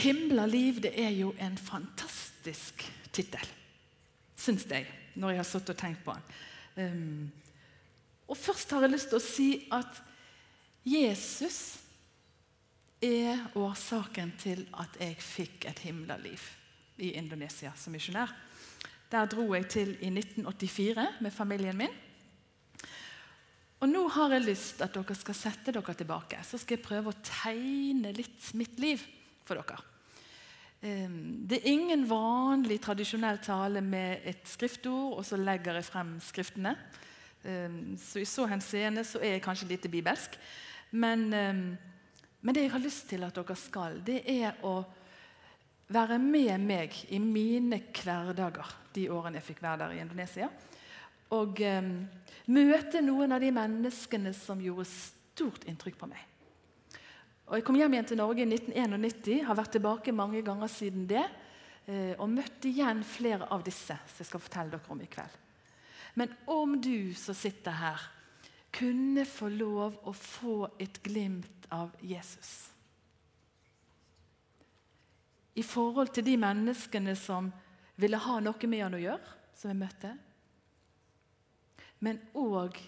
himla liv det er jo en fantastisk tittel, syns jeg, når jeg har sittet og tenkt på den. Um, og Først har jeg lyst til å si at Jesus er årsaken til at jeg fikk et himla liv i Indonesia som misjonær. Der dro jeg til i 1984 med familien min. Og Nå har jeg lyst til at dere skal sette dere tilbake. Så skal jeg prøve å tegne litt mitt liv for dere. Ehm, det er ingen vanlig tradisjonell tale med et skriftord, og så legger jeg frem skriftene. Ehm, så I så henseende så er jeg kanskje lite bibelsk. Men, ehm, men det jeg har lyst til at dere skal, det er å være med meg i mine hverdager de årene jeg fikk være der i Indonesia. Og um, møte noen av de menneskene som gjorde stort inntrykk på meg. Og Jeg kom hjem igjen til Norge i 1991, har vært tilbake mange ganger siden det. Eh, og møtt igjen flere av disse som jeg skal fortelle dere om i kveld. Men om du som sitter her, kunne få lov å få et glimt av Jesus i forhold til de menneskene som ville ha noe med han å gjøre, som jeg møtte. Men òg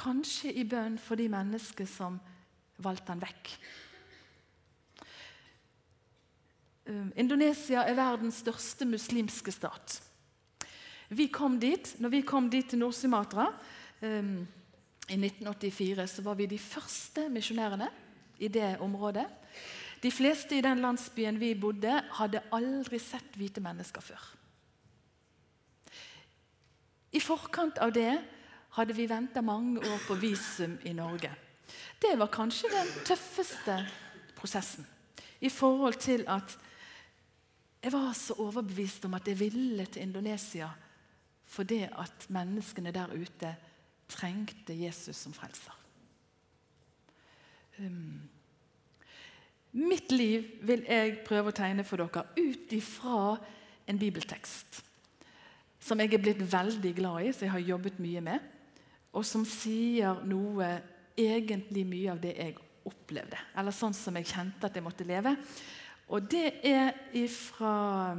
kanskje i bønn for de mennesker som valgte han vekk. Um, Indonesia er verdens største muslimske stat. Vi kom dit, når vi kom dit til Nord-Sumatra um, i 1984, så var vi de første misjonærene i det området. De fleste i den landsbyen vi bodde, hadde aldri sett hvite mennesker før. I forkant av det hadde vi venta mange år på visum i Norge. Det var kanskje den tøffeste prosessen i forhold til at jeg var så overbevist om at jeg ville til Indonesia fordi at menneskene der ute trengte Jesus som frelser. Um, Mitt liv vil jeg prøve å tegne for dere ut ifra en bibeltekst som jeg er blitt veldig glad i, som jeg har jobbet mye med, og som sier noe egentlig mye av det jeg opplevde, eller sånn som jeg kjente at jeg måtte leve. Og det er fra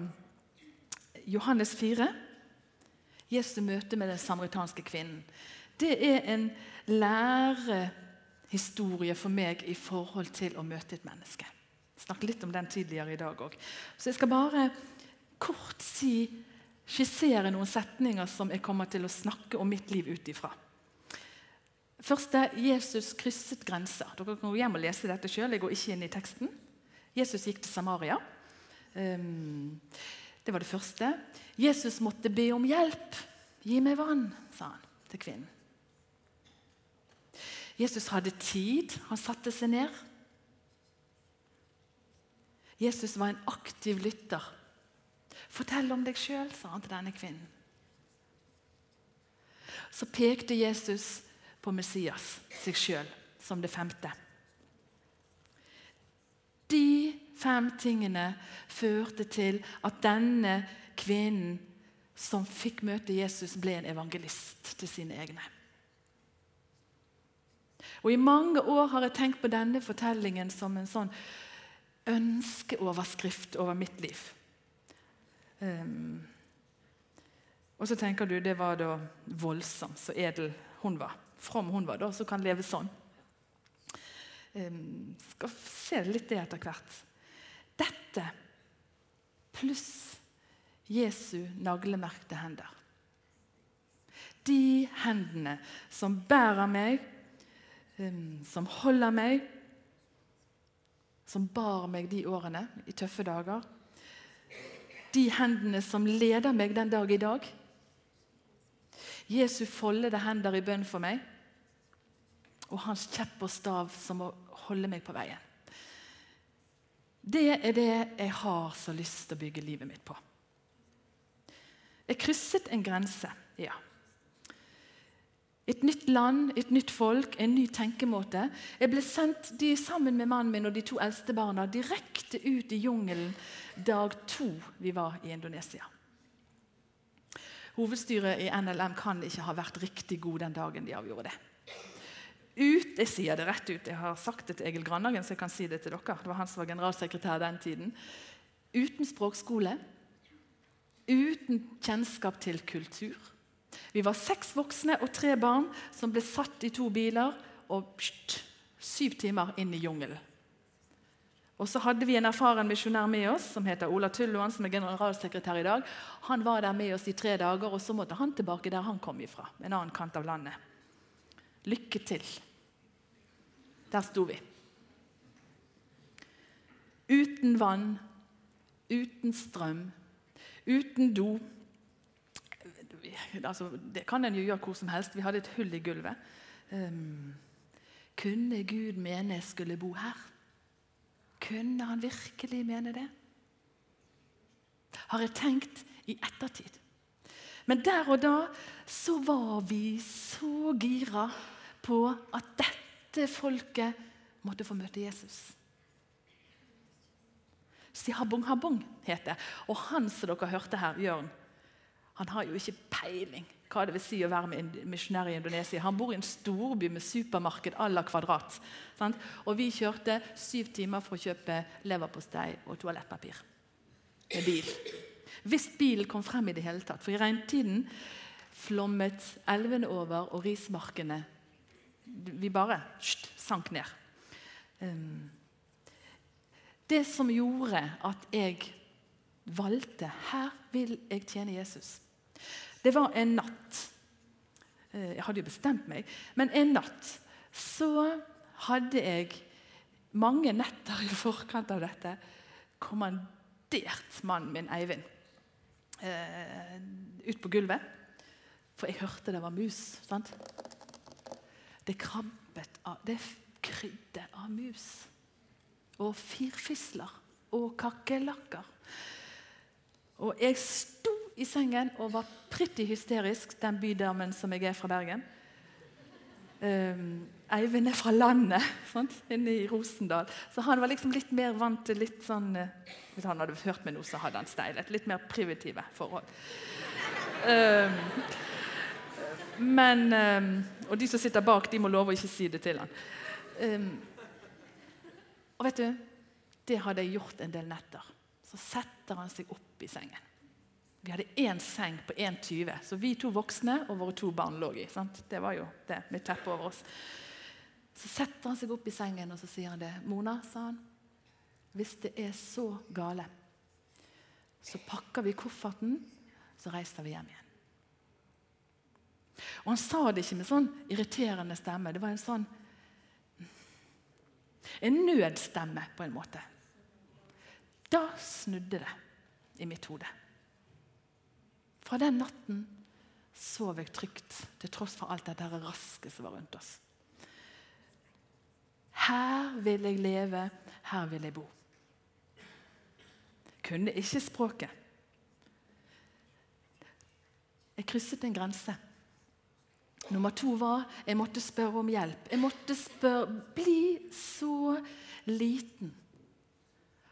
Johannes 4, Jesu møte med den samaritanske kvinnen. Det er en lærehistorie for meg i forhold til å møte et menneske. Jeg snakket litt om den tidligere i dag òg. Så jeg skal bare kort si, skissere noen setninger som jeg kommer til å snakke om mitt liv ut ifra. er Jesus krysset grenser. Dere kan gå hjem og lese dette sjøl. Jeg går ikke inn i teksten. Jesus gikk til Samaria. Um, det var det første. Jesus måtte be om hjelp. 'Gi meg vann', sa han til kvinnen. Jesus hadde tid. Han satte seg ned. Jesus var en aktiv lytter. 'Fortell om deg sjøl', sa han til denne kvinnen. Så pekte Jesus på Messias, seg sjøl, som det femte. De fem tingene førte til at denne kvinnen som fikk møte Jesus, ble en evangelist til sine egne. Og I mange år har jeg tenkt på denne fortellingen som en sånn ønskeoverskrift over mitt liv. Um, og så tenker du det var da voldsomt, så edel hun var. From hun var, da, som kan leve sånn. Um, skal se litt det etter hvert. Dette pluss Jesu naglemerkte hender. De hendene som bærer meg som holder meg, som bar meg de årene i tøffe dager. De hendene som leder meg den dag i dag. Jesu foldede hender i bønn for meg. Og hans kjepp og stav som må holde meg på veien. Det er det jeg har så lyst til å bygge livet mitt på. Jeg krysset en grense, ja. Et nytt land, et nytt folk, en ny tenkemåte. Jeg ble sendt de, sammen med mannen min og de to eldste barna direkte ut i jungelen dag to vi var i Indonesia. Hovedstyret i NLM kan ikke ha vært riktig god den dagen de avgjorde det. Ut, Jeg sier det rett ut. Jeg har sagt det til Egil Grandhagen, så jeg kan si det til dere. Det var han som var generalsekretær den tiden. Uten språkskole, uten kjennskap til kultur. Vi var seks voksne og tre barn som ble satt i to biler og pst, syv timer inn i jungelen. Og så hadde vi en erfaren misjonær med oss som heter Ola Tulloan, som er generalsekretær i dag. Han var der med oss i tre dager, og så måtte han tilbake der han kom ifra. en annen kant av landet. Lykke til. Der sto vi. Uten vann, uten strøm, uten do. Altså, det kan en jo gjøre hvor som helst. Vi hadde et hull i gulvet. Um, kunne Gud mene jeg skulle bo her? Kunne han virkelig mene det? Har jeg tenkt i ettertid. Men der og da så var vi så gira på at dette folket måtte få møte Jesus. Sihabong Habong heter det. Og han som dere hørte her, Jørn, han har jo ikke peiling hva det vil si å være misjonær i Indonesia. Han bor i en storby med supermarked à la kvadrat. Sant? Og vi kjørte syv timer for å kjøpe leverpostei og toalettpapir med bil. Hvis bilen kom frem i det hele tatt. For i regntiden flommet elvene over, og rismarkene Vi bare sht, sank ned. Det som gjorde at jeg valgte her vil jeg tjene Jesus, det var en natt. Eh, jeg hadde jo bestemt meg, men en natt så hadde jeg mange netter i forkant av dette kommandert mannen min, Eivind, eh, ut på gulvet. For jeg hørte det var mus. sant? Det krabbet av Det krydde av mus og firfisler og kakerlakker. Og jeg sto i sengen og var pretty hysterisk, den bydamen som jeg er fra Bergen. Um, Eivind er fra landet, sant? inne i Rosendal. Så han var liksom litt mer vant til litt sånn eh, Hvis han hadde hørt meg nå, så hadde han steilet. Litt mer primitive forhold. Um, men um, Og de som sitter bak, de må love å ikke si det til han. Um, og vet du, det hadde jeg gjort en del netter. Så setter han seg opp i sengen. Vi hadde én seng på 1,20, så vi to voksne og våre to barn lå i. Sant? Det var jo det med teppet over oss. Så setter han seg opp i sengen og så sier han det. 'Mona', sa han, 'hvis det er så gale, så pakker vi kofferten, så reiser vi hjem igjen'. Og Han sa det ikke med sånn irriterende stemme. Det var en sånn en nødstemme, på en måte. Da snudde det i mitt hode. Fra den natten sov jeg trygt, til tross for alt dette rasket som var rundt oss. Her vil jeg leve, her vil jeg bo. Kunne ikke språket. Jeg krysset en grense. Nummer to var jeg måtte spørre om hjelp. Jeg måtte spørre Bli så liten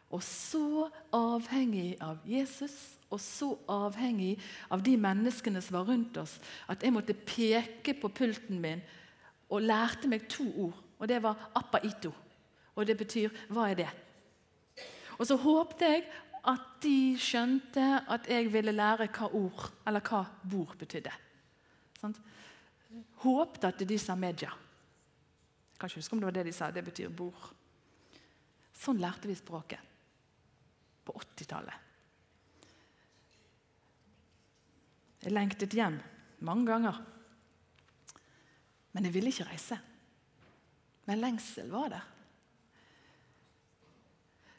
og så avhengig av Jesus og så avhengig av de menneskene som var rundt oss, at jeg måtte peke på pulten min og lærte meg to ord. Og det var 'appa ito'. Og det betyr 'hva er det'? Og så håpte jeg at de skjønte at jeg ville lære hva ord, eller hva bord betydde. Sånn? Håpte at de sa 'media'. Jeg kan ikke huske om det var det de sa. Det betyr bord. Sånn lærte vi språket på 80-tallet. Jeg lengtet hjem mange ganger. Men jeg ville ikke reise. Men lengsel var der.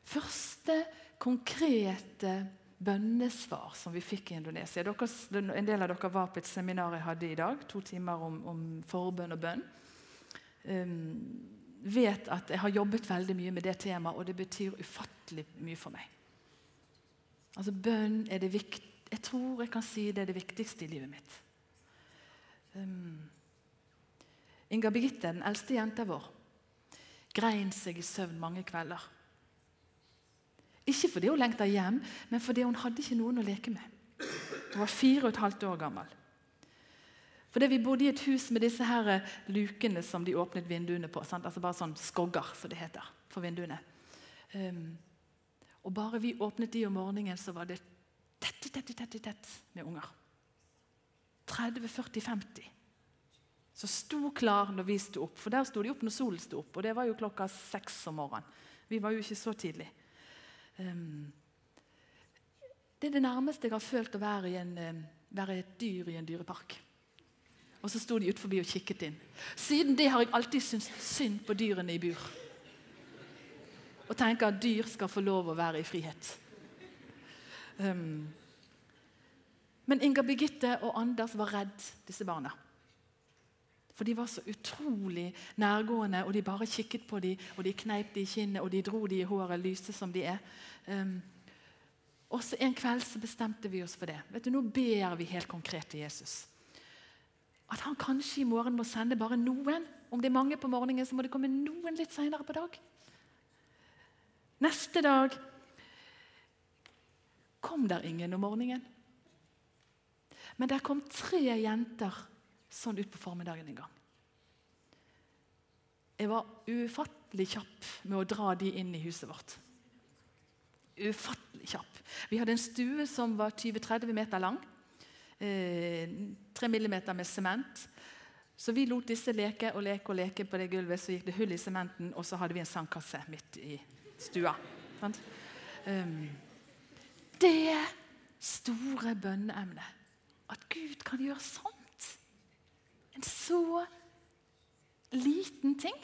Første konkrete bønnesvar som vi fikk i Indonesia. Dere, en del av dere var på et seminar jeg hadde i dag, to timer om, om forbønn og bønn. Um, vet at jeg har jobbet veldig mye med det temaet, og det betyr ufattelig mye for meg. Altså Bønn er det viktig, Jeg tror jeg kan si det er det viktigste i livet mitt. Um, Inga Birgitte, den eldste jenta vår, grein seg i søvn mange kvelder. Ikke fordi hun lengta hjem, men fordi hun hadde ikke noen å leke med. Hun var fire og et halvt år gammel. Fordi Vi bodde i et hus med disse her eh, lukene som de åpnet vinduene på. Sant? Altså Bare sånn skogger, som det heter, for vinduene. Um, og bare vi åpnet de om morgenen, så var det tett, tett, tett, tett med unger. 30, 40, 50. Så sto klar når vi sto opp. For der sto de opp når solen sto opp. Og det var jo klokka seks om morgenen. Vi var jo ikke så tidlig. Um, det er det nærmeste jeg har følt å være, en, um, være et dyr i en dyrepark. Og så sto de utenfor og kikket inn. Siden det har jeg alltid syntes synd på dyrene i bur. Og tenker at dyr skal få lov å være i frihet. Um, men Inga Birgitte og Anders var redd disse barna. For de var så utrolig nærgående, og de bare kikket på dem, og de kneip de i kinnet, og de dro dem i håret, lyse som de er. Um, og så En kveld så bestemte vi oss for det. Vet du, Nå ber vi helt konkret til Jesus. At han kanskje i morgen må sende bare noen. Om det er mange på morgenen, så må det komme noen litt senere på dag. Neste dag kom der ingen om morgenen. Men der kom tre jenter sånn ut på formiddagen en gang. Jeg var ufattelig kjapp med å dra de inn i huset vårt. Ufattelig kjapp. Vi hadde en stue som var 20-30 meter lang. Eh, 3 millimeter med sement. Så vi lot disse leke og leke og leke på det gulvet. Så gikk det hull i sementen, og så hadde vi en sandkasse midt i stua. Um, det store bønneemnet. At Gud kan gjøre sånt. En så liten ting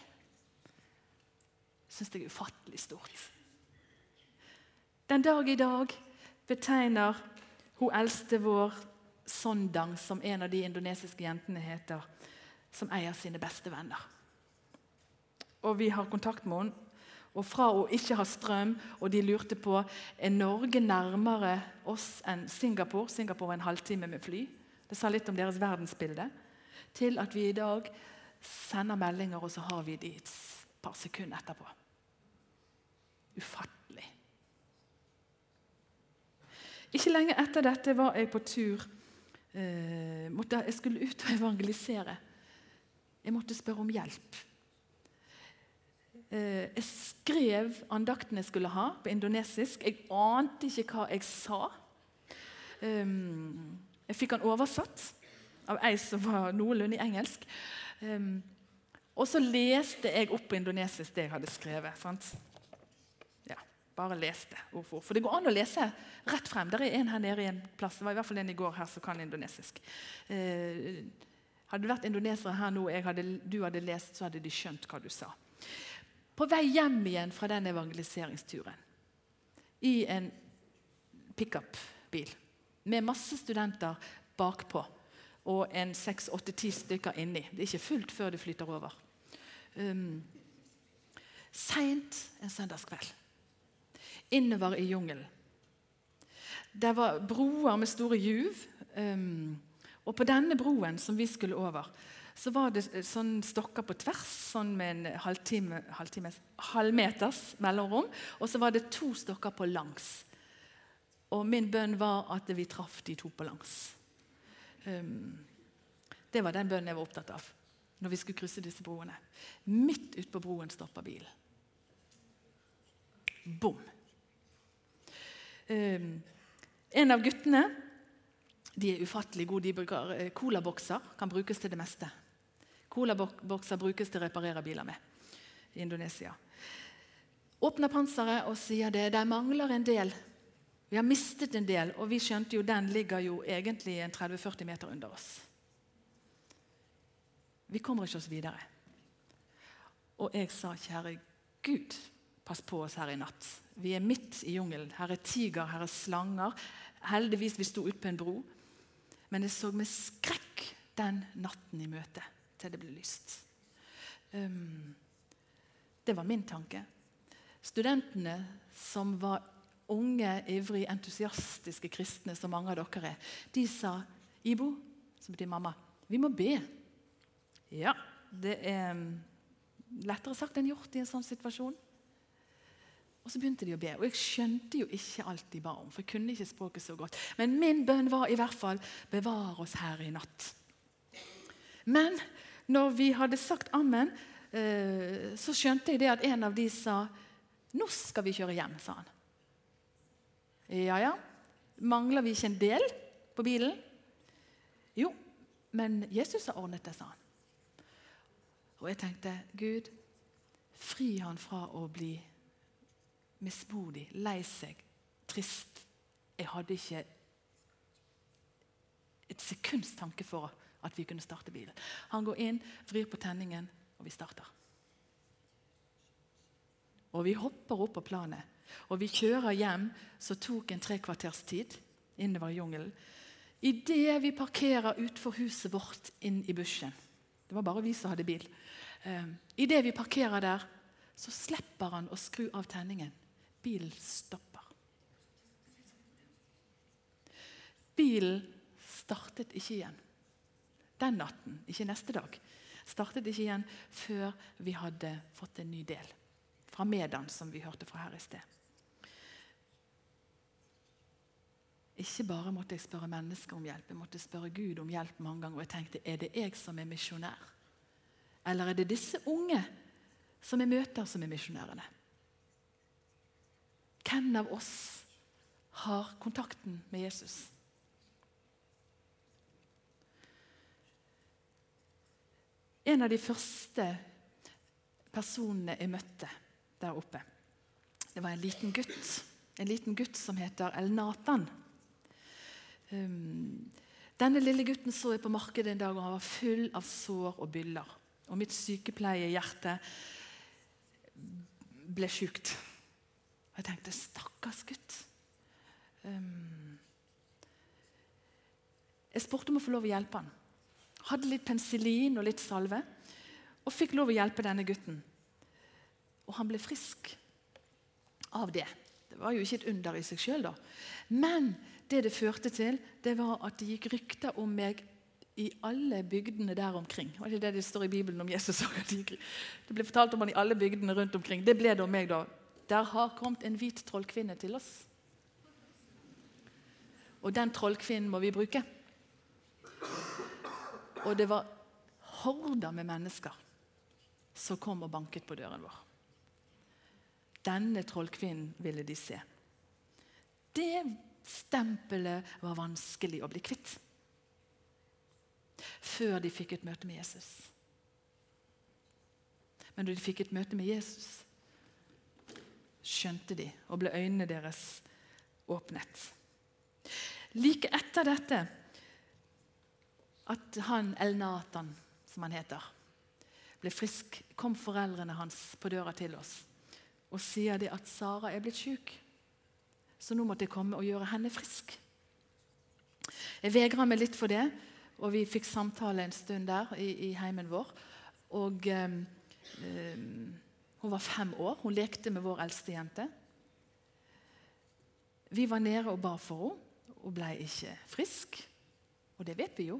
syns jeg er ufattelig stort. Den dag i dag betegner hun eldste vår Sondang, som en av de indonesiske jentene heter, som eier sine beste venner. Og Vi har kontakt med henne. Og fra å ikke ha strøm, og de lurte på er Norge nærmere oss enn Singapore Singapore er en halvtime med fly. Det sa litt om deres verdensbilde. Til at vi i dag sender meldinger, og så har vi de et par sekunder etterpå. Ufattelig. Ikke lenge etter dette var jeg på tur eh, Jeg skulle ut og evangelisere. Jeg måtte spørre om hjelp. Eh, jeg skrev andakten jeg skulle ha, på indonesisk. Jeg ante ikke hva jeg sa. Eh, jeg fikk den oversatt av ei som var noenlunde i engelsk. Um, og så leste jeg opp på indonesisk det jeg hadde skrevet. sant? Ja, Bare leste ord for det går an å lese rett frem. Det er en her nede i en plass. Det var i hvert fall en i går her som kan indonesisk. Uh, hadde det vært indonesere her nå hadde, du hadde lest, så hadde de skjønt hva du sa. På vei hjem igjen fra den evangeliseringsturen i en pickup-bil med masse studenter bakpå og en seks-åtte-ti stykker inni. Det er ikke fullt før det flyter over. Um, Seint en søndagskveld innover i jungelen. Det var broer med store juv. Um, og på denne broen som vi skulle over, så var det sånn stokker på tvers, sånn med en halvtime, halvtimes, halvmeters mellomrom. Og så var det to stokker på langs. Og min bønn var at vi traff de to på langs. Um, det var den bønnen jeg var opptatt av når vi skulle krysse disse broene. Midt ute på broen stoppa bilen. Bom. Um, en av guttene de er ufattelig gode. De bruker eh, Colabokser kan brukes til det meste. Colabokser brukes til å reparere biler med i Indonesia. Åpner panseret og sier det. De mangler en del. Vi har mistet en del, og vi skjønte jo den ligger jo egentlig 30-40 meter under oss. Vi kommer ikke oss videre. Og jeg sa, kjære Gud, pass på oss her i natt. Vi er midt i jungelen. Her er tiger, her er slanger. Heldigvis vi sto ute på en bro. Men jeg så med skrekk den natten i møte til det ble lyst. Um, det var min tanke. Studentene som var unge, ivrige, entusiastiske kristne, som mange av dere er, de sa Ibo, som betyr mamma, vi må be. Ja, det er um, lettere sagt enn gjort i en sånn situasjon. Og så begynte de å be. Og jeg skjønte jo ikke alt de ba om. for jeg kunne ikke språket så godt. Men min bønn var i hvert fall 'bevar oss her i natt'. Men når vi hadde sagt ammen, eh, så skjønte jeg det at en av de sa nå skal vi kjøre hjem, sa han. Ja, ja. Mangler vi ikke en del på bilen? Jo, men Jesus har ordnet det, sa han. Og jeg tenkte, Gud, fri han fra å bli mismodig, lei seg, trist. Jeg hadde ikke et sekunds tanke for at vi kunne starte bilen. Han går inn, vrir på tenningen, og vi starter. Og vi hopper opp på planet. Og vi kjører hjem, så tok en tre kvarters tid innover i jungelen. Idet vi parkerer utenfor huset vårt inn i bushen Det var bare vi som hadde bil. Um, Idet vi parkerer der, så slipper han å skru av tenningen. Bilen stopper. Bilen startet ikke igjen den natten, ikke neste dag. Startet ikke igjen før vi hadde fått en ny del fra Medan, som vi hørte fra her i sted. Ikke bare måtte jeg spørre mennesker om hjelp, jeg måtte spørre Gud om hjelp mange ganger. Og jeg tenkte, er det jeg som er misjonær? Eller er det disse unge som jeg møter, som er misjonærene? Hvem av oss har kontakten med Jesus? En av de første personene jeg møtte der oppe. Det var en liten gutt en liten gutt som heter El Natan. Um, denne lille gutten så jeg på markedet en dag, og han var full av sår og byller. Og mitt sykepleiehjerte ble sjukt. Og jeg tenkte 'stakkars gutt'. Um, jeg spurte om å få lov å hjelpe han. Hadde litt penicillin og litt salve. Og fikk lov å hjelpe denne gutten. Og han ble frisk av det. Det var jo ikke et under i seg sjøl, da. Men det det førte til, det var at det gikk rykter om meg i alle bygdene der omkring. Var ikke det det står i Bibelen om Jesus? Det ble fortalt om han i alle bygdene rundt omkring. Det ble det om meg, da. Der har kommet en hvit trollkvinne til oss. Og den trollkvinnen må vi bruke. Og det var horder med mennesker som kom og banket på døren vår. Denne trollkvinnen ville de se. Det stempelet var vanskelig å bli kvitt. Før de fikk et møte med Jesus. Men da de fikk et møte med Jesus, skjønte de, og ble øynene deres åpnet. Like etter dette at han El-Natan, som han heter, ble frisk, kom foreldrene hans på døra til oss og sier det at Sara er blitt syk. Så nå måtte jeg komme og gjøre henne frisk. Jeg vegra meg litt for det, og vi fikk samtale en stund der i, i heimen vår. Og um, um, Hun var fem år. Hun lekte med vår eldste jente. Vi var nede og ba for henne. Hun ble ikke frisk. Og det vet vi jo.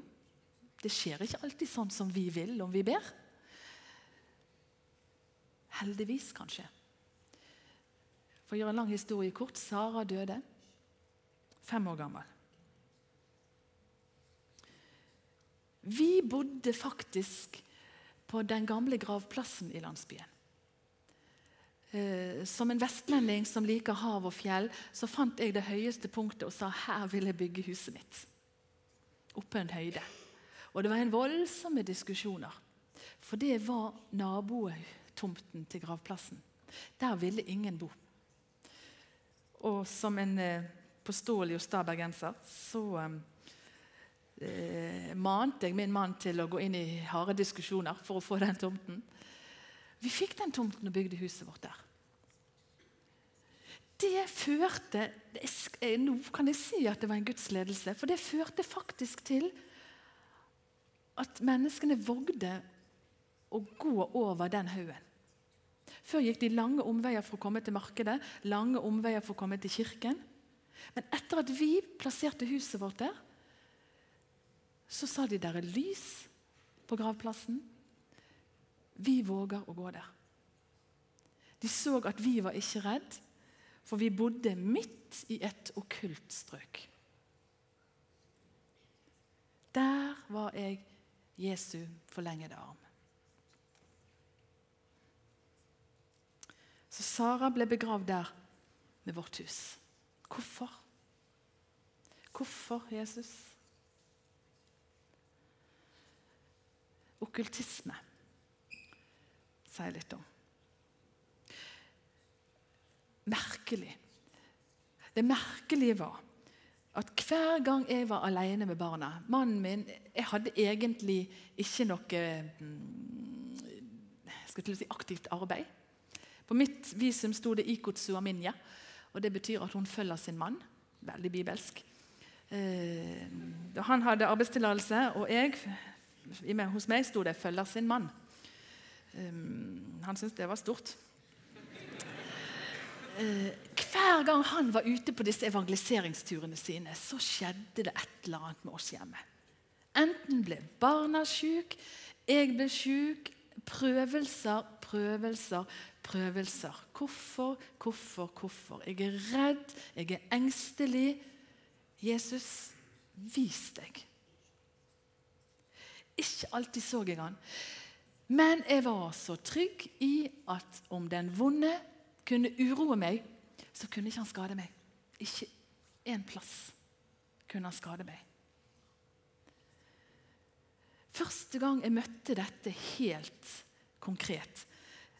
Det skjer ikke alltid sånn som vi vil om vi ber. Heldigvis, kanskje. For å gjøre en lang historie kort Sara døde fem år gammel. Vi bodde faktisk på den gamle gravplassen i landsbyen. Eh, som en vestlending som liker hav og fjell, så fant jeg det høyeste punktet og sa her vil jeg bygge huset mitt. Oppe en høyde. Og det var en voldsomme diskusjoner. For det var nabotomten til gravplassen. Der ville ingen bo. Og som en eh, påståelig og sta bergenser så eh, mante jeg min mann til å gå inn i harde diskusjoner for å få den tomten. Vi fikk den tomten og bygde huset vårt der. Det førte eh, Nå kan jeg si at det var en Guds ledelse, for det førte faktisk til at menneskene vågde å gå over den haugen. Før gikk de lange omveier for å komme til markedet, lange omveier for å komme til kirken. Men etter at vi plasserte huset vårt der, så sa de der er lys på gravplassen. Vi våger å gå der. De så at vi var ikke redd, for vi bodde midt i et okkult strøk. Der var jeg Jesu forlengede arm. Så Sara ble begravd der med vårt hus. Hvorfor? Hvorfor Jesus? Okkultisme sier litt om. Merkelig. Det merkelige var at hver gang jeg var alene med barna Mannen min Jeg hadde egentlig ikke noe mm, skal til å si, aktivt arbeid. På mitt visum sto det 'Ikotsu Aminya', og det betyr at hun følger sin mann. Veldig bibelsk. Eh, han hadde arbeidstillatelse, og jeg, hos meg sto det 'følger sin mann'. Eh, han syntes det var stort. Eh, hver gang han var ute på disse evangeliseringsturene sine, så skjedde det et eller annet med oss hjemme. Enten ble barna syke, jeg ble syk. Prøvelser, prøvelser, prøvelser. Hvorfor, hvorfor, hvorfor? Jeg er redd, jeg er engstelig. Jesus, vis deg. Ikke alltid så jeg han. Men jeg var så trygg i at om den vonde kunne uroe meg, så kunne ikke han skade meg. Ikke én plass kunne han skade meg. Første gang jeg møtte dette helt konkret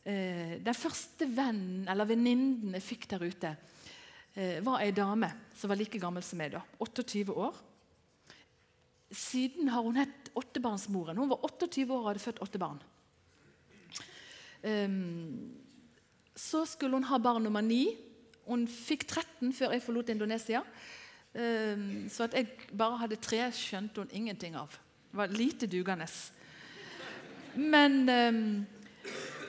eh, Den første vennen eller venninnen jeg fikk der ute, eh, var ei dame som var like gammel som meg. da, 28 år. Siden har hun hett åttebarnsmoren. Hun var 28 år og hadde født åtte barn. Um, så skulle hun ha barn nummer ni. Hun fikk 13 før jeg forlot Indonesia. Um, så at jeg bare hadde tre, skjønte hun ingenting av. Det var lite dugende. Men um,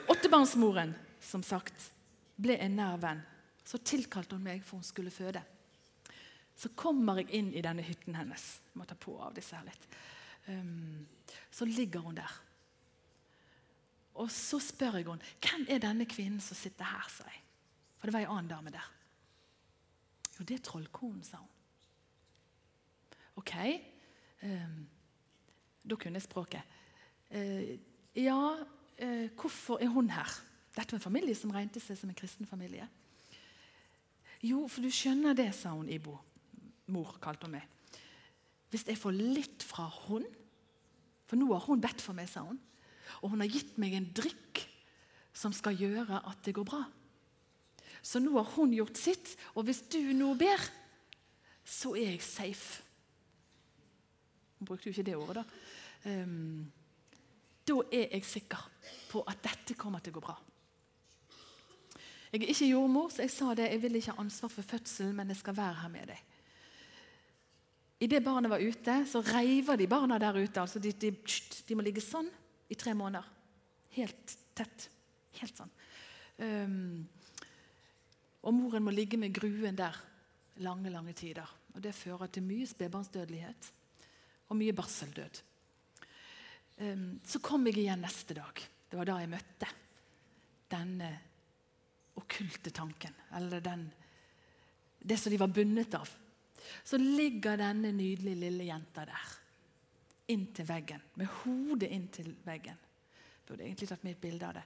åttebarnsmoren, som sagt, ble en nær venn. Så tilkalte hun meg, for hun skulle føde. Så kommer jeg inn i denne hytten hennes. Jeg må ta på av disse her litt. Um, så ligger hun der. Og så spør jeg henne hvem er denne kvinnen som sitter her. sa jeg. For det var ei annen dame der. Jo, det er trollkonen, sa hun. Ok. Um, da kunne jeg språket. Uh, ja, uh, hvorfor er hun her? Dette var en familie som regnet seg som en kristen familie. Jo, for du skjønner det, sa hun Ibo. Mor kalte hun meg. Hvis jeg får litt fra hun For nå har hun bedt for meg, sa hun. Og hun har gitt meg en drikk som skal gjøre at det går bra. Så nå har hun gjort sitt, og hvis du nå ber, så er jeg safe. Hun brukte jo ikke det ordet, da. Um, da er jeg sikker på at dette kommer til å gå bra. Jeg er ikke jordmor, så jeg sa det. Jeg vil ikke ha ansvar for fødselen, men jeg skal være her med deg. Idet barnet var ute, så reiva de barna der ute. altså de, de, de må ligge sånn i tre måneder. Helt tett. Helt sånn. Um, og moren må ligge med gruen der lange, lange tider. Og Det fører til mye spedbarnsdødelighet og mye barseldød. Um, så kom jeg igjen neste dag. Det var da jeg møtte denne okkulte tanken. Eller den, det som de var bundet av. Så ligger denne nydelige lille jenta der inntil veggen. Med hodet inntil veggen. Burde egentlig tatt med et bilde av det.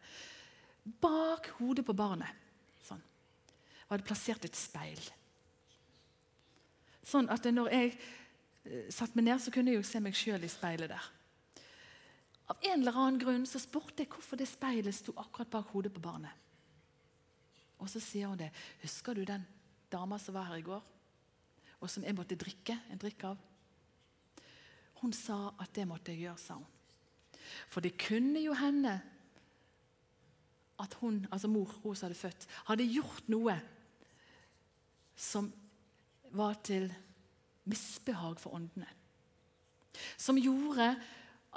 Bak hodet på barnet sånn, var det plassert et speil. Sånn at når jeg satt satte meg ned, så kunne jeg jo se meg sjøl i speilet der. Av en eller annen grunn så spurte jeg hvorfor det speilet sto akkurat bak hodet på barnet. Og så sier hun det. 'Husker du den dama som var her i går?' Og som jeg måtte drikke en drikk av? Hun sa at det måtte jeg gjøre, sa hun. For det kunne jo hende at hun, altså mor, hun som hadde født, hadde gjort noe som var til misbehag for åndene. Som gjorde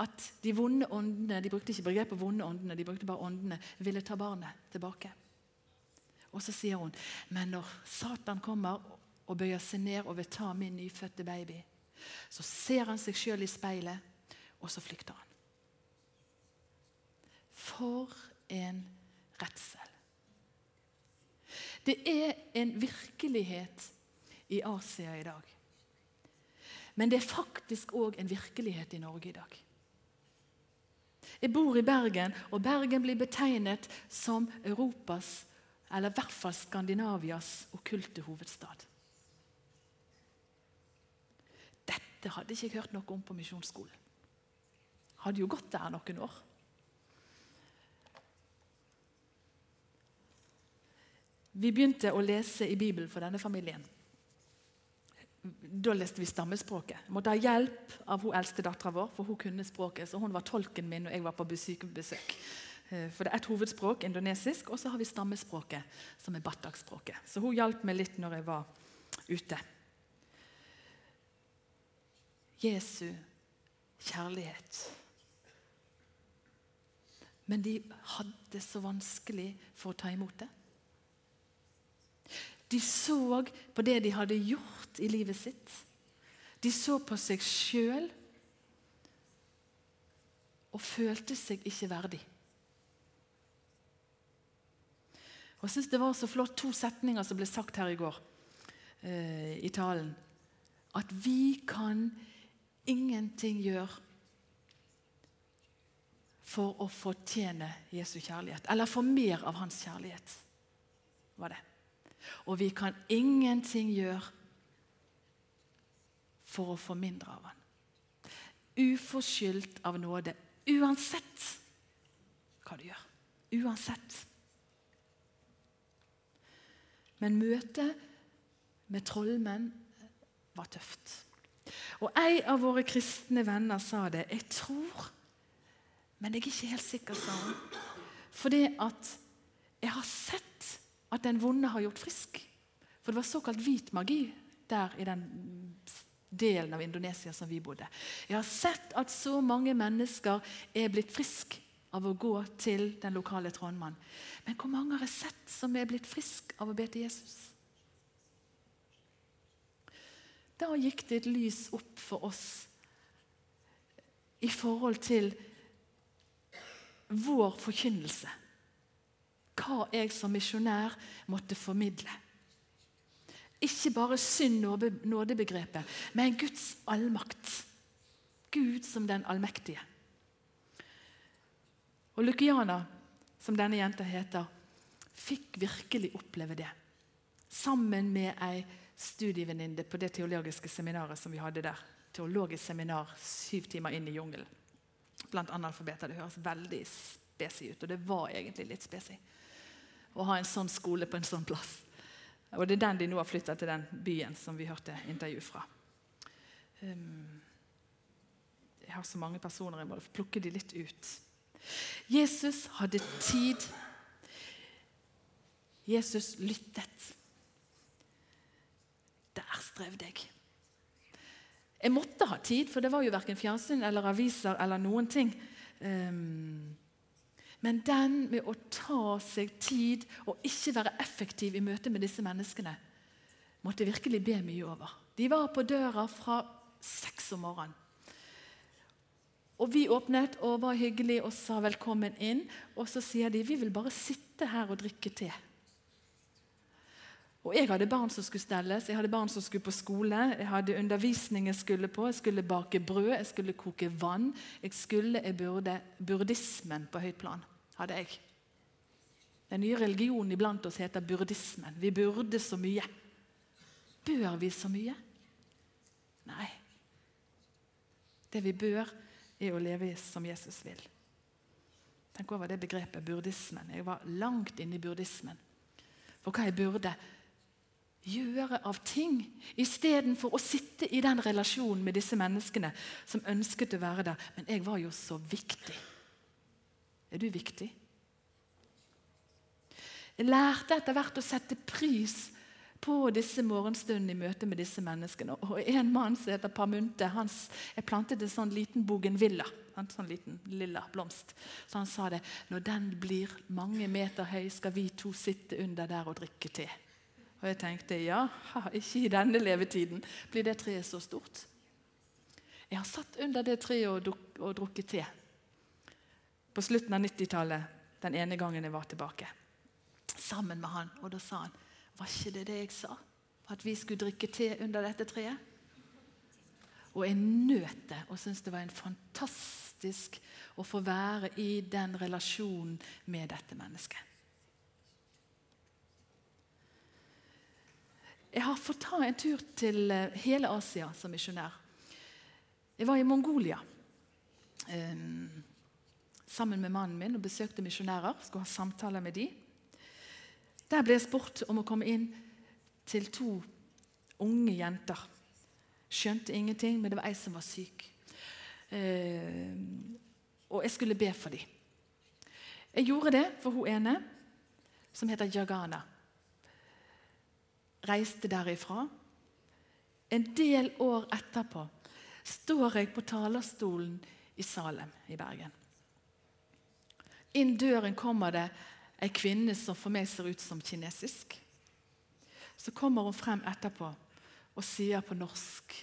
at de vonde åndene de brukte ikke begrepet vonde åndene, de brukte bare åndene, ville ta barnet tilbake. Og så sier hun men når Satan kommer og bøyer seg ned og vil ta min nyfødte baby, så ser han seg sjøl i speilet, og så flykter han. For en redsel. Det er en virkelighet i Asia i dag. Men det er faktisk òg en virkelighet i Norge i dag. Jeg bor i Bergen, og Bergen blir betegnet som Europas, eller i hvert fall Skandinavias, okkulte hovedstad. Dette hadde ikke jeg hørt noe om på misjonsskolen. Hadde jo gått der noen år. Vi begynte å lese i Bibelen for denne familien. Da leste vi stammespråket. Jeg Måtte ha hjelp av hun eldste dattera vår, for hun kunne språket. Så hun var tolken min når jeg var på besøk. Eh, for det er et hovedspråk, indonesisk, og så har vi stammespråket, som er batak-språket. Så hun hjalp meg litt når jeg var ute. Jesu kjærlighet. Men de hadde så vanskelig for å ta imot det. De så på det de hadde gjort i livet sitt. De så på seg sjøl og følte seg ikke verdig. Og Jeg synes det var så flott to setninger som ble sagt her i går eh, i talen. At vi kan ingenting gjøre for å fortjene Jesu kjærlighet. Eller få mer av hans kjærlighet. var det. Og vi kan ingenting gjøre for å få mindre av han. Uforskyldt av nåde. Uansett hva du gjør. Uansett. Men møtet med trollmenn var tøft. Og En av våre kristne venner sa det. 'Jeg tror, men jeg er ikke helt sikker', sa hun. Fordi at jeg har sett at den vonde har gjort frisk. For det var såkalt hvit magi der i den delen av Indonesia som vi bodde. Jeg har sett at så mange mennesker er blitt friske av å gå til den lokale trådmannen. Men hvor mange har jeg sett som er blitt friske av å be til Jesus? Da gikk det et lys opp for oss i forhold til vår forkynnelse hva jeg som misjonær måtte formidle. Ikke bare synd nådebegrepet, men Guds allmakt. Gud som den allmektige. Og Lukiana, som denne jenta heter, fikk virkelig oppleve det. Sammen med ei studievenninne på det teologiske seminaret som vi hadde der. Teologisk seminar syv timer inn i jungelen. Blant analfabeter. Det høres veldig spesi ut, og det var egentlig litt spesi å ha en sånn skole på en sånn plass. Og Det er den de nå har flytta til den byen som vi hørte intervju fra. Um, jeg har så mange personer, jeg må plukke de litt ut. Jesus hadde tid. Jesus lyttet. Der strevde jeg. Jeg måtte ha tid, for det var jo verken fjernsyn eller aviser eller noen ting. Um, men den med å ta seg tid og ikke være effektiv i møte med disse menneskene, måtte virkelig be mye over. De var på døra fra seks om morgenen. Og Vi åpnet og var hyggelige og sa velkommen inn. Og så sier de vi vil bare sitte her og drikke te. Og Jeg hadde barn som skulle stelles, jeg hadde barn som skulle på skole. Jeg hadde undervisning jeg skulle på, jeg skulle bake brød, jeg skulle koke vann. Jeg skulle, jeg burde burdismen på høyt plan hadde jeg. Den nye religionen iblant oss heter burdismen. Vi burde så mye. Bør vi så mye? Nei. Det vi bør, er å leve som Jesus vil. Tenk over det begrepet burdismen. Jeg var langt inne i burdismen. For hva jeg burde gjøre av ting istedenfor å sitte i den relasjonen med disse menneskene som ønsket å være der. Men jeg var jo så viktig. Er du viktig? Jeg lærte etter hvert å sette pris på disse morgenstundene i møte med disse menneskene. Og En mann som heter Pamunte, hans, jeg plantet en sånn liten bougainvilla. En sånn liten lilla blomst. Så han sa det. Når den blir mange meter høy, skal vi to sitte under der og drikke te. Og jeg tenkte ja, ikke i denne levetiden blir det treet så stort. Jeg har satt under det treet og, og drukket te på slutten av 90-tallet den ene gangen jeg var tilbake. Sammen med han. Og da sa han Var ikke det det jeg sa? At vi skulle drikke te under dette treet? Og jeg nøt det og syntes det var en fantastisk å få være i den relasjonen med dette mennesket. Jeg har fått ta en tur til eh, hele Asia som misjonær. Jeg var i Mongolia um, sammen med mannen min og besøkte misjonærer. Skulle ha samtaler med de. Der ble jeg spurt om å komme inn til to unge jenter. Skjønte ingenting, men det var ei som var syk. Eh, og jeg skulle be for dem. Jeg gjorde det for hun ene, som heter Jagana. Reiste derifra. En del år etterpå står jeg på talerstolen i Salem i Bergen. Inn døren kommer det ei kvinne som for meg ser ut som kinesisk. Så kommer hun frem etterpå og sier på norsk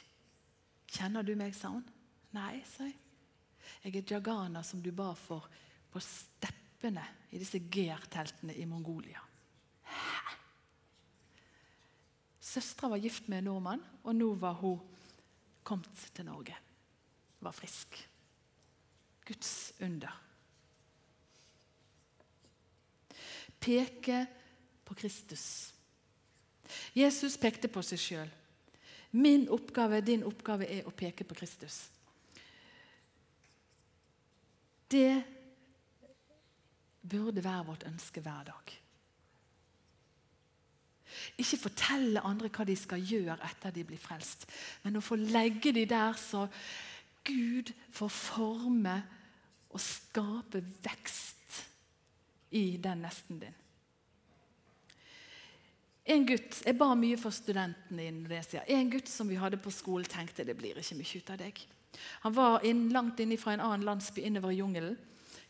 'Kjenner du meg?' sa hun. 'Nei', sa jeg. 'Jeg er Jagana, som du ba for på steppene i disse GR-teltene i Mongolia'. Hæ? Søstera var gift med en nordmann, og nå var hun kommet til Norge. Var frisk. Guds under. Peke på Kristus. Jesus pekte på seg sjøl. Min oppgave, din oppgave, er å peke på Kristus. Det burde være vårt ønske hver dag. Ikke fortelle andre hva de skal gjøre etter de blir frelst, men å få legge de der så Gud får forme og skape vekst i den nesten din. En gutt, Jeg ba mye for studentene i Indonesia. En gutt som vi hadde på skolen, tenkte det blir ikke mye ut av deg. Han var inn, langt inne fra en annen landsby innover i jungelen.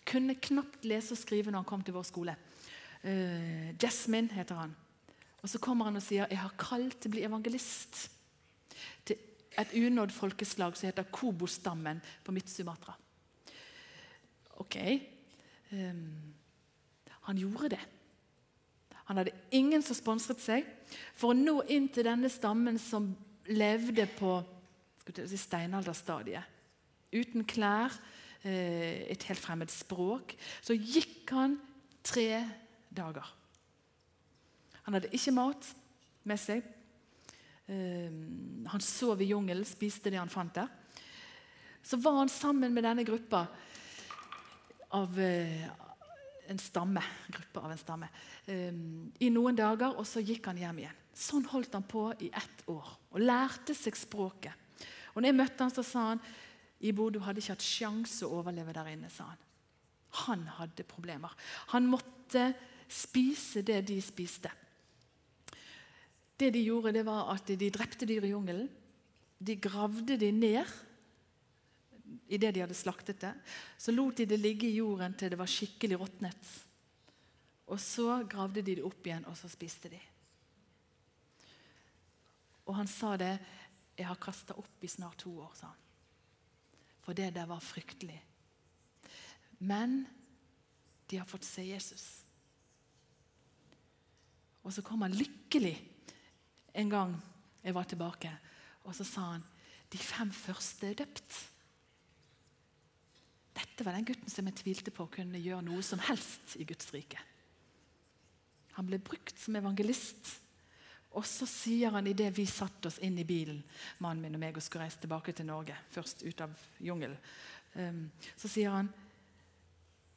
Kunne knapt lese og skrive når han kom til vår skole. Uh, Jasmine heter han. Og Så kommer han og sier jeg har kalt til å bli evangelist til et unådd folkeslag som heter Kobo-stammen på Midt-Sumatra. Ok. Um, han gjorde det. Han hadde ingen som sponsret seg. For å nå inn til denne stammen som levde på si, steinalderstadiet, uten klær, eh, et helt fremmed språk, så gikk han tre dager. Han hadde ikke mat med seg. Eh, han sov i jungelen, spiste det han fant der. Så var han sammen med denne gruppa av, eh, en stamme, gruppe av en stamme um, i noen dager, og så gikk han hjem igjen. Sånn holdt han på i ett år og lærte seg språket. Og når jeg møtte han, så sa han Ibo, du hadde ikke hatt sjanse å overleve der inne. sa Han Han hadde problemer. Han måtte spise det de spiste. Det de gjorde, det var at de drepte dyr i jungelen. De gravde de ned idet de hadde slaktet det, så lot de det ligge i jorden til det var skikkelig råtnet. Og så gravde de det opp igjen, og så spiste de. Og han sa det 'Jeg har kasta opp i snart to år', sa han. For det der var fryktelig. Men de har fått se Jesus. Og så kom han lykkelig en gang jeg var tilbake, og så sa han 'De fem første er døpt'. Dette var den gutten som jeg tvilte på kunne gjøre noe som helst i Guds rike. Han ble brukt som evangelist. Og så sier han idet vi satte oss inn i bilen, mannen min og meg og skulle reise tilbake til Norge, først ut av jungelen, um, så sier han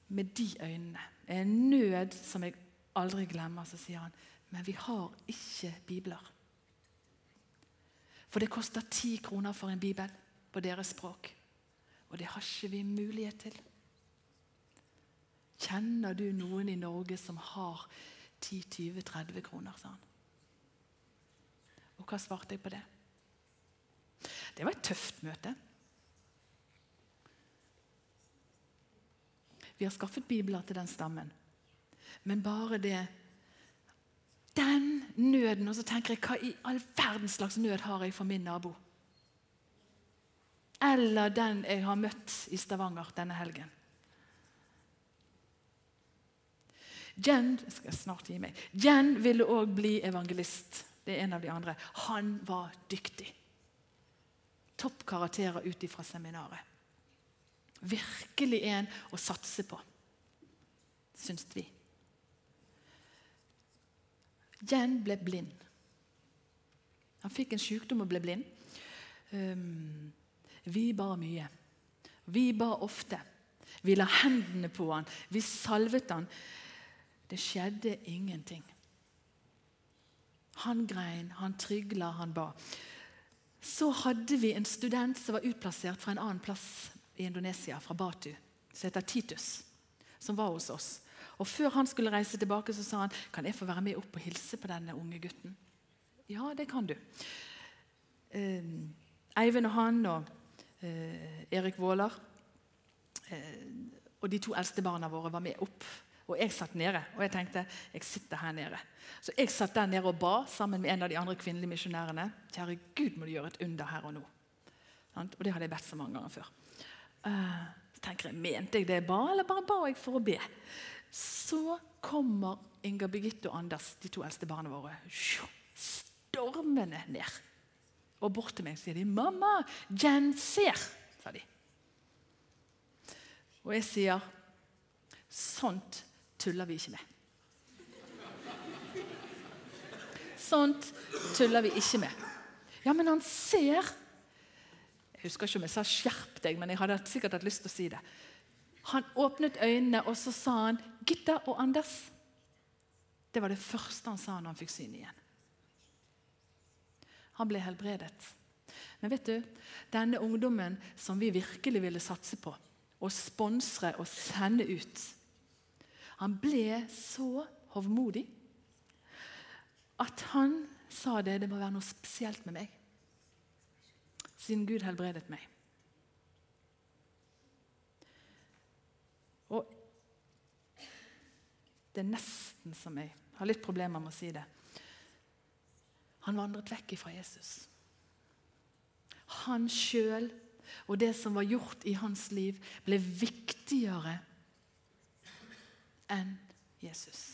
med de øynene, en nød som jeg aldri glemmer, så sier han men vi har ikke bibler. For det koster ti kroner for en bibel på deres språk. Og det har ikke vi mulighet til. Kjenner du noen i Norge som har 10-20-30 kroner? sa han. Og hva svarte jeg på det? Det var et tøft møte. Vi har skaffet bibler til den stammen. Men bare det Den nøden Og så tenker jeg, hva i all verdens slags nød har jeg for min nabo? Eller den jeg har møtt i Stavanger denne helgen. Jen skal snart gi meg. Jen ville òg bli evangelist. Det er en av de andre. Han var dyktig. Topp karakterer ut ifra seminaret. Virkelig en å satse på, syns vi. Jen ble blind. Han fikk en sykdom og ble blind. Um, vi ba mye. Vi ba ofte. Vi la hendene på han. Vi salvet han. Det skjedde ingenting. Han grein, han trygla, han ba. Så hadde vi en student som var utplassert fra en annen plass i Indonesia, fra Batu, som heter Titus, som var hos oss. Og Før han skulle reise tilbake, så sa han kan jeg få være med opp og hilse på denne unge gutten. Ja, det kan du. Eh, Eivind og han og Erik Våler eh, og de to eldste barna våre var med opp. Og jeg satt nede, og jeg tenkte jeg sitter her nede. Så jeg satt der nede og ba sammen med en av de andre kvinnelige misjonærene. Kjære Gud, må du gjøre et under her og nå. Og det hadde jeg bedt så mange ganger før. Uh, så tenker jeg, Mente jeg det jeg ba, eller bare ba jeg for å be? Så kommer Inger Birgitte og Anders, de to eldste barna våre, stormende ned. Og bort til meg sier de 'Mamma, Jen ser', sa de. Og jeg sier 'Sånt tuller vi ikke med'. Sånt tuller vi ikke med. Ja, men han ser. Jeg husker ikke om jeg sa 'skjerp deg', men jeg hadde sikkert hatt lyst til å si det. Han åpnet øynene, og så sa han 'Gitta og Anders'. Det var det første han sa når han fikk syn igjen. Han ble helbredet. Men vet du, denne ungdommen som vi virkelig ville satse på, og sponsre og sende ut Han ble så hovmodig at han sa det det må være noe spesielt med meg, siden Gud helbredet meg. Og det er nesten som jeg har litt problemer med å si det. Han vandret vekk fra Jesus. Han sjøl og det som var gjort i hans liv, ble viktigere enn Jesus.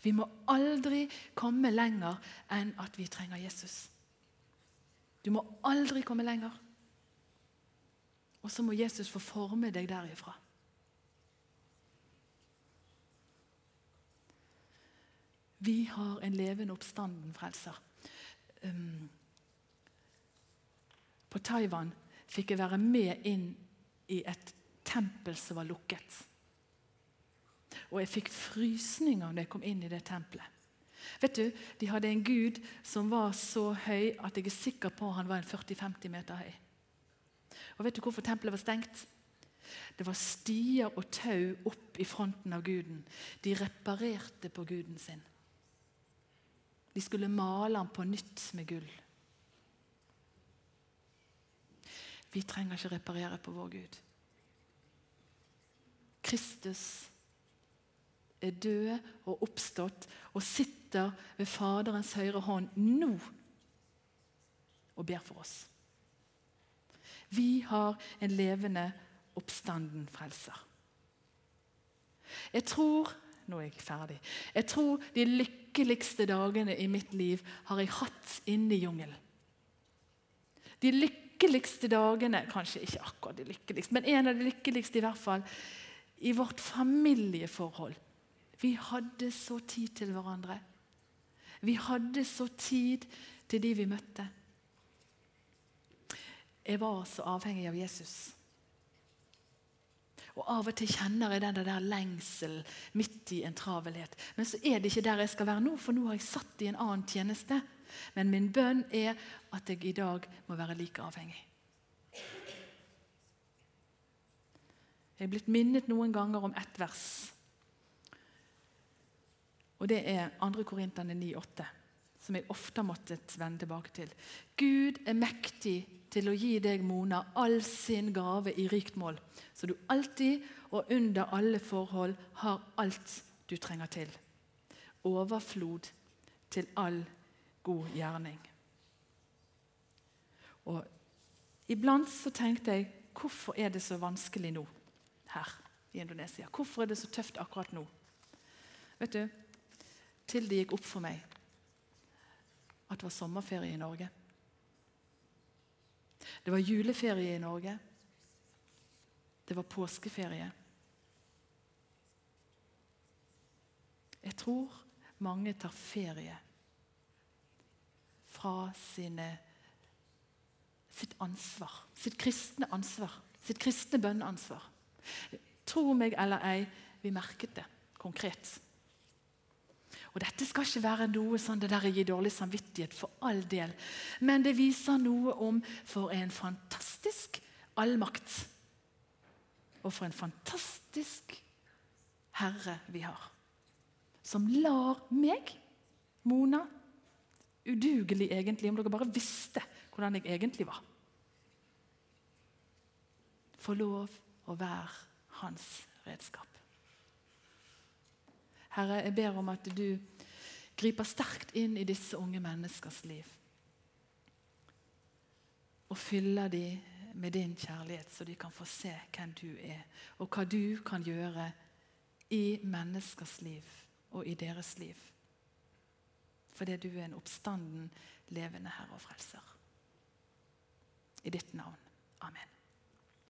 Vi må aldri komme lenger enn at vi trenger Jesus. Du må aldri komme lenger. Og så må Jesus få forme deg derifra. Vi har en levende oppstanden frelser. Um, på Taiwan fikk jeg være med inn i et tempel som var lukket. Og jeg fikk frysninger når jeg kom inn i det tempelet. Vet du, De hadde en gud som var så høy at jeg er sikker på han var en 40-50 meter høy. Og Vet du hvorfor tempelet var stengt? Det var stier og tau opp i fronten av guden. De reparerte på guden sin. De skulle male ham på nytt med gull. Vi trenger ikke reparere på vår Gud. Kristus er død og oppstått og sitter ved Faderens høyre hånd nå og ber for oss. Vi har en levende oppstanden frelser. Jeg tror Nå er jeg ferdig. Jeg tror de lykkeligste dagene i mitt liv har jeg hatt inne i jungelen. De lykkeligste dagene Kanskje ikke akkurat de lykkeligste, men en av de lykkeligste i hvert fall. I vårt familieforhold. Vi hadde så tid til hverandre. Vi hadde så tid til de vi møtte. Jeg var så avhengig av Jesus. Og Av og til kjenner jeg den der lengselen midt i en travelhet. Men så er det ikke der jeg skal være nå, for nå har jeg satt i en annen tjeneste. Men min bønn er at jeg i dag må være like avhengig. Jeg er blitt minnet noen ganger om ett vers. Og Det er 2. Korinterne 9,8, som jeg ofte har måttet vende tilbake til. Gud er mektig til å gi deg, Mona, all sin gave i rikt mål, så du alltid og under alle forhold har alt du trenger til. Overflod til all god gjerning. Og Iblant så tenkte jeg hvorfor er det så vanskelig nå her i Indonesia? Hvorfor er det så tøft akkurat nå? Vet du, Til det gikk opp for meg at det var sommerferie i Norge. Det var juleferie i Norge. Det var påskeferie. Jeg tror mange tar ferie fra sine, sitt ansvar, sitt kristne ansvar, sitt kristne bønneansvar. Tro meg eller ei, vi merket det konkret. Og Dette skal ikke være noe sånn det der gir dårlig samvittighet, for all del. Men det viser noe om for en fantastisk allmakt. Og for en fantastisk Herre vi har. Som lar meg, Mona, udugelig egentlig, om dere bare visste hvordan jeg egentlig var, få lov å være hans redskap. Herre, jeg ber om at du griper sterkt inn i disse unge menneskers liv. Og fyller dem med din kjærlighet, så de kan få se hvem du er, og hva du kan gjøre i menneskers liv og i deres liv. Fordi du er en oppstanden, levende Herre og Frelser. I ditt navn. Amen.